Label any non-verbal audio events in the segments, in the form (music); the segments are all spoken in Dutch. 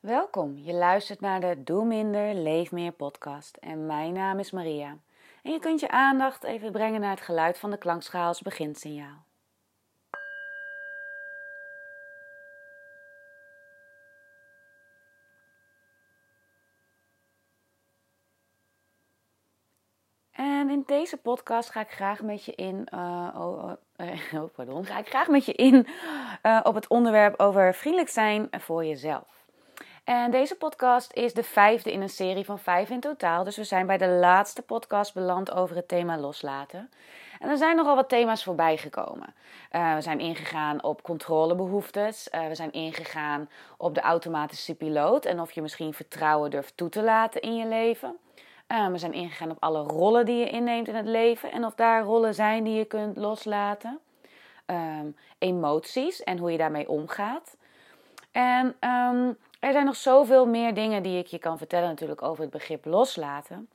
Welkom, je luistert naar de Doe Minder, Leef Meer podcast en mijn naam is Maria. En je kunt je aandacht even brengen naar het geluid van de klankschaal als beginsignaal. En in deze podcast ga ik graag met je in, uh, oh, uh, (laughs) oh, pardon, ga ik graag met je in uh, op het onderwerp over vriendelijk zijn voor jezelf. En deze podcast is de vijfde in een serie van vijf in totaal. Dus we zijn bij de laatste podcast beland over het thema loslaten. En er zijn nogal wat thema's voorbij gekomen. Uh, we zijn ingegaan op controlebehoeftes. Uh, we zijn ingegaan op de automatische piloot en of je misschien vertrouwen durft toe te laten in je leven. Uh, we zijn ingegaan op alle rollen die je inneemt in het leven en of daar rollen zijn die je kunt loslaten. Um, emoties en hoe je daarmee omgaat. En um, er zijn nog zoveel meer dingen die ik je kan vertellen natuurlijk over het begrip loslaten.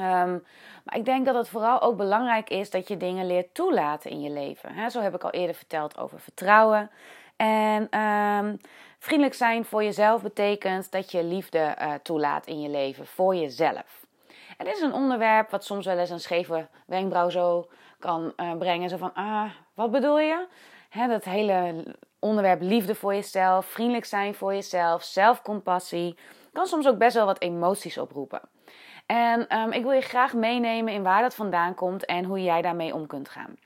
Um, maar ik denk dat het vooral ook belangrijk is dat je dingen leert toelaten in je leven. Zo heb ik al eerder verteld over vertrouwen. En um, vriendelijk zijn voor jezelf betekent dat je liefde uh, toelaat in je leven, voor jezelf. En dit is een onderwerp wat soms wel eens een scheve wenkbrauw zo kan uh, brengen. Zo van, ah, wat bedoel je? Dat hele onderwerp liefde voor jezelf, vriendelijk zijn voor jezelf, zelfcompassie, kan soms ook best wel wat emoties oproepen. En um, ik wil je graag meenemen in waar dat vandaan komt en hoe jij daarmee om kunt gaan.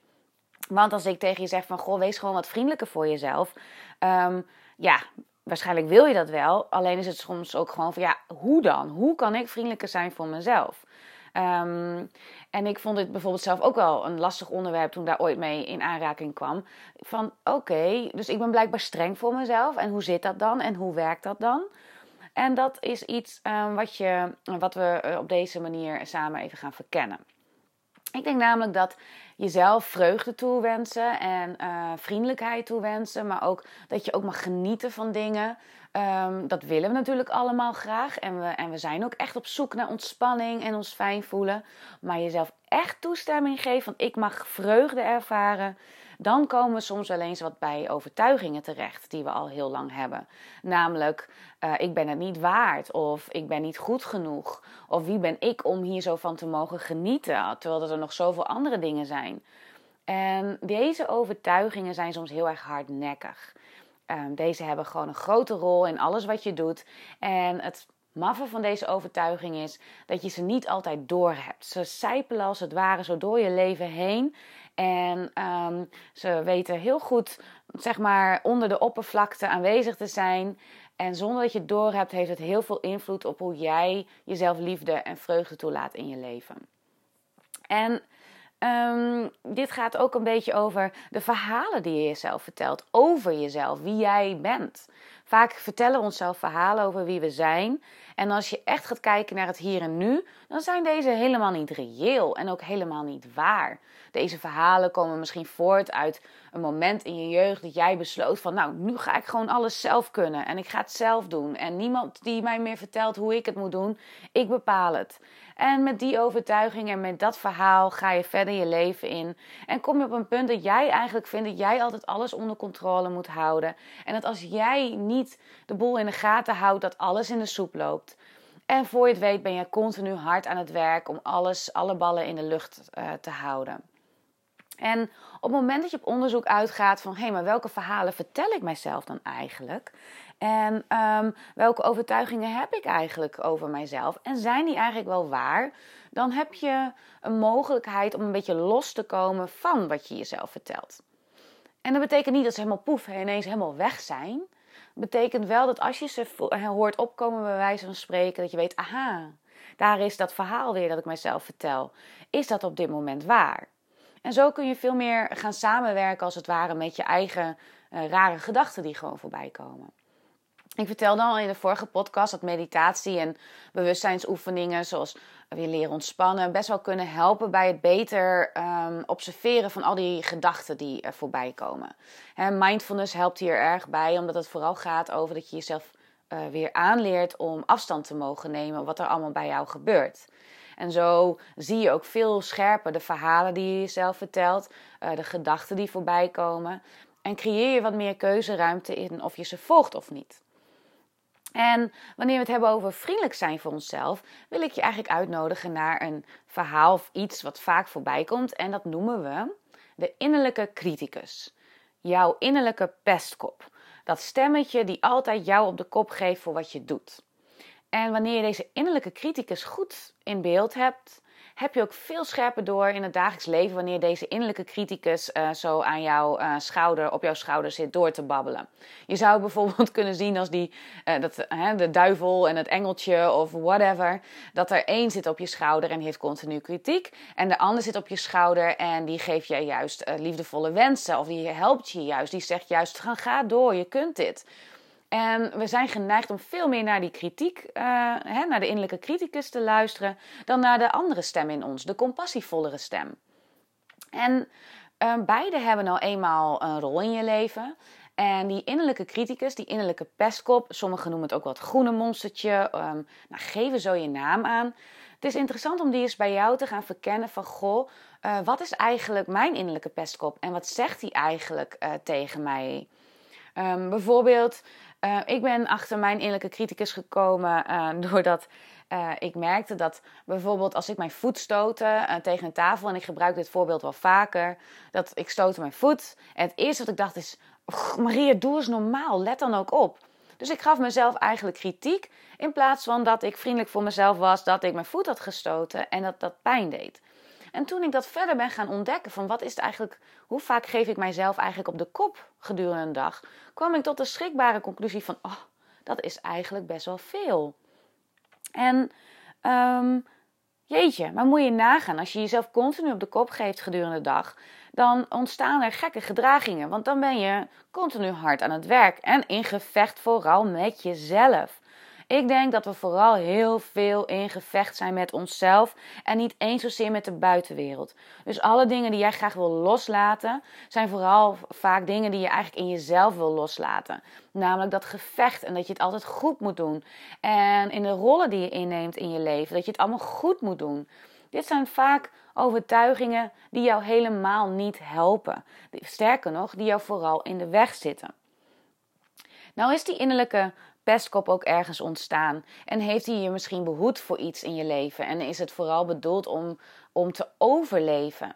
Want als ik tegen je zeg van, goh, wees gewoon wat vriendelijker voor jezelf. Um, ja, waarschijnlijk wil je dat wel. Alleen is het soms ook gewoon van, ja, hoe dan? Hoe kan ik vriendelijker zijn voor mezelf? Um, en ik vond dit bijvoorbeeld zelf ook wel een lastig onderwerp toen ik daar ooit mee in aanraking kwam. Van oké, dus ik ben blijkbaar streng voor mezelf. En hoe zit dat dan? En hoe werkt dat dan? En dat is iets um, wat, je, wat we eh, op deze manier samen even gaan verkennen. Ik denk namelijk dat jezelf vreugde toewensen en uh, vriendelijkheid toewensen, maar ook dat je ook mag genieten van dingen. Um, dat willen we natuurlijk allemaal graag. En we, en we zijn ook echt op zoek naar ontspanning en ons fijn voelen. Maar jezelf echt toestemming geven van ik mag vreugde ervaren. Dan komen we soms wel eens wat bij overtuigingen terecht die we al heel lang hebben. Namelijk, uh, ik ben het niet waard. Of ik ben niet goed genoeg. Of wie ben ik om hier zo van te mogen genieten. Terwijl er nog zoveel andere dingen zijn. En deze overtuigingen zijn soms heel erg hardnekkig. Um, deze hebben gewoon een grote rol in alles wat je doet. En het maffe van deze overtuiging is dat je ze niet altijd doorhebt. Ze sijpelen als het ware zo door je leven heen. En um, ze weten heel goed, zeg maar, onder de oppervlakte aanwezig te zijn. En zonder dat je het doorhebt, heeft het heel veel invloed op hoe jij jezelf liefde en vreugde toelaat in je leven. En Um, dit gaat ook een beetje over de verhalen die je jezelf vertelt over jezelf, wie jij bent. Vaak vertellen we onszelf verhalen over wie we zijn. En als je echt gaat kijken naar het hier en nu, dan zijn deze helemaal niet reëel en ook helemaal niet waar. Deze verhalen komen misschien voort uit een moment in je jeugd dat jij besloot van nou, nu ga ik gewoon alles zelf kunnen en ik ga het zelf doen. En niemand die mij meer vertelt hoe ik het moet doen, ik bepaal het. En met die overtuiging en met dat verhaal ga je verder je leven in. En kom je op een punt dat jij eigenlijk vindt dat jij altijd alles onder controle moet houden. En dat als jij niet de boel in de gaten houdt, dat alles in de soep loopt. En voor je het weet ben je continu hard aan het werk om alles, alle ballen in de lucht uh, te houden. En op het moment dat je op onderzoek uitgaat van hé, hey, maar welke verhalen vertel ik mijzelf dan eigenlijk? En um, welke overtuigingen heb ik eigenlijk over mijzelf? En zijn die eigenlijk wel waar? Dan heb je een mogelijkheid om een beetje los te komen van wat je jezelf vertelt. En dat betekent niet dat ze helemaal poef ineens helemaal weg zijn. Dat betekent wel dat als je ze hoort opkomen bij wijze van spreken, dat je weet, aha, daar is dat verhaal weer dat ik mijzelf vertel. Is dat op dit moment waar? En zo kun je veel meer gaan samenwerken als het ware met je eigen uh, rare gedachten die gewoon voorbij komen. Ik vertelde al in de vorige podcast dat meditatie en bewustzijnsoefeningen, zoals weer leren ontspannen, best wel kunnen helpen bij het beter um, observeren van al die gedachten die er voorbij komen. En mindfulness helpt hier erg bij, omdat het vooral gaat over dat je jezelf uh, weer aanleert om afstand te mogen nemen wat er allemaal bij jou gebeurt. En zo zie je ook veel scherper de verhalen die je jezelf vertelt, uh, de gedachten die voorbij komen. En creëer je wat meer keuzeruimte in of je ze volgt of niet. En wanneer we het hebben over vriendelijk zijn voor onszelf, wil ik je eigenlijk uitnodigen naar een verhaal of iets wat vaak voorbij komt. En dat noemen we de innerlijke criticus. Jouw innerlijke pestkop. Dat stemmetje die altijd jou op de kop geeft voor wat je doet. En wanneer je deze innerlijke criticus goed in beeld hebt, heb je ook veel scherper door in het dagelijks leven wanneer deze innerlijke criticus uh, zo aan jouw uh, schouder, op jouw schouder zit door te babbelen. Je zou (laughs) bijvoorbeeld kunnen zien als die, uh, dat, de duivel en het engeltje of whatever, dat er één zit op je schouder en heeft continu kritiek. En de ander zit op je schouder en die geeft je juist liefdevolle wensen of die helpt je juist. Die zegt juist, ga door, je kunt dit. En we zijn geneigd om veel meer naar die kritiek, uh, hè, naar de innerlijke criticus te luisteren, dan naar de andere stem in ons, de compassievollere stem. En uh, beide hebben nou eenmaal een rol in je leven. En die innerlijke criticus, die innerlijke pestkop, sommigen noemen het ook wel het groene monstertje, um, nou, zo je naam aan. Het is interessant om die eens bij jou te gaan verkennen van, goh, uh, wat is eigenlijk mijn innerlijke pestkop en wat zegt die eigenlijk tegen mij? Um, bijvoorbeeld, uh, ik ben achter mijn innerlijke criticus gekomen uh, (laughs) doordat uh, ik merkte dat bijvoorbeeld als ik mijn voet stootte tegen een tafel, en ik gebruik dit voorbeeld wel vaker, dat ik stootte mijn voet. En het eerste wat ik dacht is, Maria, doe eens normaal, let dan ook op. Dus ik gaf mezelf eigenlijk kritiek in plaats van dat ik vriendelijk voor mezelf was dat ik mijn voet had gestoten en dat dat pijn deed. En toen ik dat verder ben gaan ontdekken van wat is het eigenlijk, hoe vaak geef ik mijzelf eigenlijk op de kop gedurende een dag, kwam ik tot de schrikbare conclusie van, oh, dat is eigenlijk best wel veel. En um, jeetje, maar moet je nagaan, als je jezelf continu op de kop geeft gedurende de dag, dan ontstaan er gekke gedragingen. Want dan ben je continu hard aan het werk en in gevecht vooral met jezelf. Ik denk dat we vooral heel veel in gevecht zijn met onszelf en niet eens zozeer met de buitenwereld. Dus alle dingen die jij graag wil loslaten, zijn vooral vaak dingen die je eigenlijk in jezelf wil loslaten. Namelijk dat gevecht en dat je het altijd goed moet doen. En in de rollen die je inneemt in je leven, dat je het allemaal goed moet doen. Dit zijn vaak overtuigingen die jou helemaal niet helpen. Sterker nog, die jou vooral in de weg zitten. Nou is die innerlijke pestkop ook ergens ontstaan? En heeft hij je misschien behoed voor iets in je leven? En is het vooral bedoeld om, om te overleven?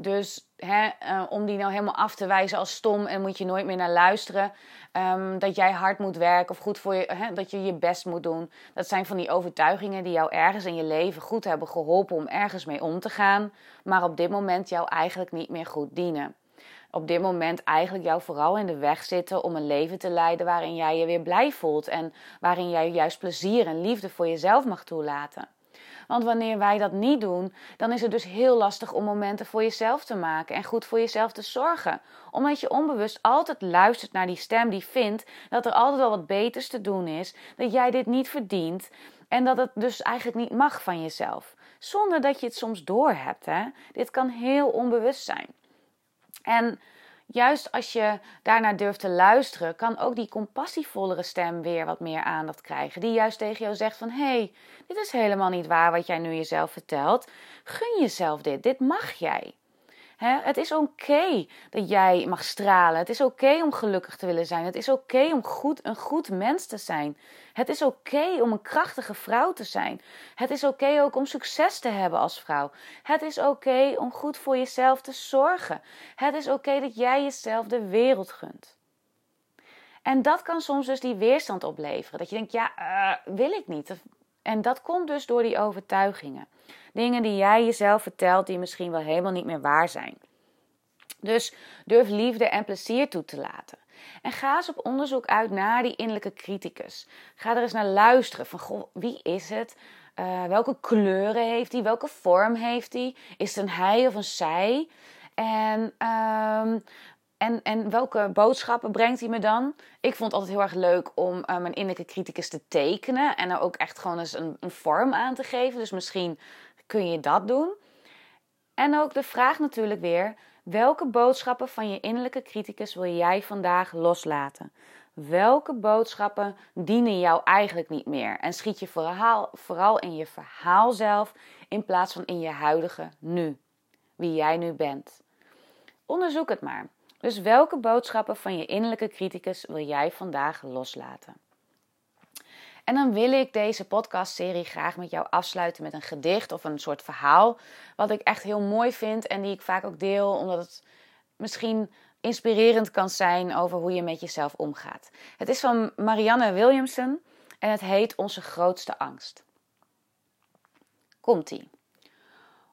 Dus hè, uh, om die nou helemaal af te wijzen als stom en moet je nooit meer naar luisteren. Um, dat jij hard moet werken of goed voor je, hè, dat je je best moet doen. Dat zijn van die overtuigingen die jou ergens in je leven goed hebben geholpen om ergens mee om te gaan. Maar op dit moment jou eigenlijk niet meer goed dienen op dit moment eigenlijk jou vooral in de weg zitten om een leven te leiden waarin jij je weer blij voelt en waarin jij juist plezier en liefde voor jezelf mag toelaten. Want wanneer wij dat niet doen, dan is het dus heel lastig om momenten voor jezelf te maken en goed voor jezelf te zorgen. Omdat je onbewust altijd luistert naar die stem die vindt dat er altijd wel wat beters te doen is, dat jij dit niet verdient en dat het dus eigenlijk niet mag van jezelf. Zonder dat je het soms doorhebt. Hè? Dit kan heel onbewust zijn. En juist als je daarnaar durft te luisteren, kan ook die compassievollere stem weer wat meer aandacht krijgen. Die juist tegen jou zegt van, hé, hey, dit is helemaal niet waar wat jij nu jezelf vertelt. Gun jezelf dit, dit mag jij het is oké dat jij mag stralen. Het is oké om gelukkig te willen zijn. Het is oké om goed, een goed mens te zijn. Het is oké om een krachtige vrouw te zijn. Het is oké ook om succes te hebben als vrouw. Het is oké om goed voor jezelf te zorgen. Het is oké dat jij jezelf de wereld gunt. En dat kan soms dus die weerstand opleveren. Dat je denkt, ja, uh, wil ik niet. En dat komt dus door die overtuigingen. Dingen die jij jezelf vertelt die misschien wel helemaal niet meer waar zijn. Dus durf liefde en plezier toe te laten. En ga eens op onderzoek uit naar die innerlijke criticus. Ga er eens naar luisteren van goh, wie is het? Uh, welke kleuren heeft hij? Welke vorm heeft hij? Is het een hij of een zij? En um, en, en welke boodschappen brengt hij me dan? Ik vond het altijd heel erg leuk om uh, mijn innerlijke criticus te tekenen. En er ook echt gewoon eens een, een vorm aan te geven. Dus misschien kun je dat doen. En ook de vraag natuurlijk weer: welke boodschappen van je innerlijke criticus wil jij vandaag loslaten? Welke boodschappen dienen jou eigenlijk niet meer? En schiet je vooral, vooral in je verhaal zelf in plaats van in je huidige nu. Wie jij nu bent. Onderzoek het maar. Dus welke boodschappen van je innerlijke criticus wil jij vandaag loslaten? En dan wil ik deze podcastserie graag met jou afsluiten met een gedicht of een soort verhaal. Wat ik echt heel mooi vind en die ik vaak ook deel, omdat het misschien inspirerend kan zijn over hoe je met jezelf omgaat. Het is van Marianne Williamson en het heet Onze grootste angst. Komt-ie.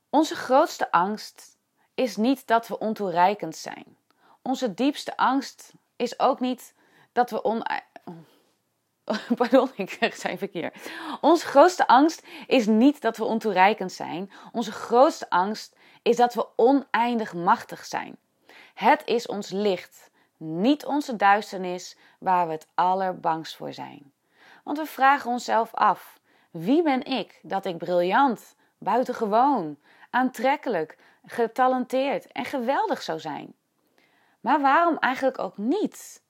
Onze grootste angst is niet dat we ontoereikend zijn. Onze diepste angst is ook niet dat we on... (laughs) Pardon, ik zei verkeerd. Onze grootste angst is niet dat we ontoereikend zijn. Onze grootste angst is dat we oneindig machtig zijn. Het is ons licht, niet onze duisternis, waar we het allerbangst voor zijn. Want we vragen onszelf af: wie ben ik dat ik briljant, buitengewoon, aantrekkelijk, getalenteerd en geweldig zou zijn? Maar waarom eigenlijk ook niet?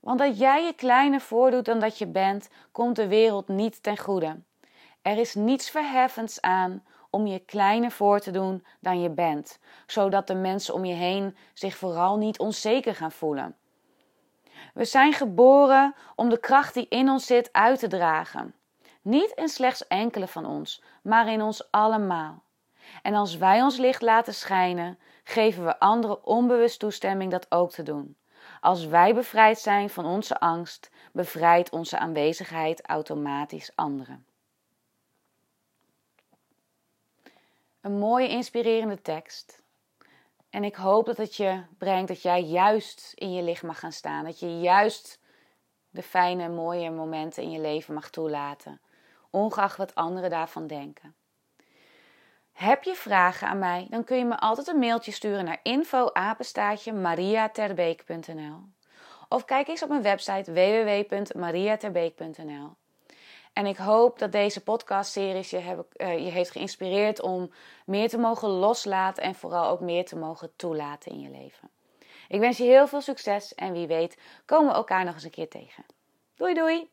Want dat jij je kleiner voordoet dan dat je bent, komt de wereld niet ten goede. Er is niets verheffends aan om je kleiner voor te doen dan je bent, zodat de mensen om je heen zich vooral niet onzeker gaan voelen. We zijn geboren om de kracht die in ons zit uit te dragen. Niet in slechts enkele van ons, maar in ons allemaal. En als wij ons licht laten schijnen, geven we anderen onbewust toestemming dat ook te doen. Als wij bevrijd zijn van onze angst, bevrijdt onze aanwezigheid automatisch anderen. Een mooie, inspirerende tekst. En ik hoop dat het je brengt dat jij juist in je licht mag gaan staan. Dat je juist de fijne, mooie momenten in je leven mag toelaten. Ongeacht wat anderen daarvan denken. Heb je vragen aan mij, dan kun je me altijd een mailtje sturen naar info@mariaterbeek.nl of kijk eens op mijn website www.mariaterbeek.nl. En ik hoop dat deze podcastseries je, heb, uh, je heeft geïnspireerd om meer te mogen loslaten en vooral ook meer te mogen toelaten in je leven. Ik wens je heel veel succes en wie weet komen we elkaar nog eens een keer tegen. Doei doei!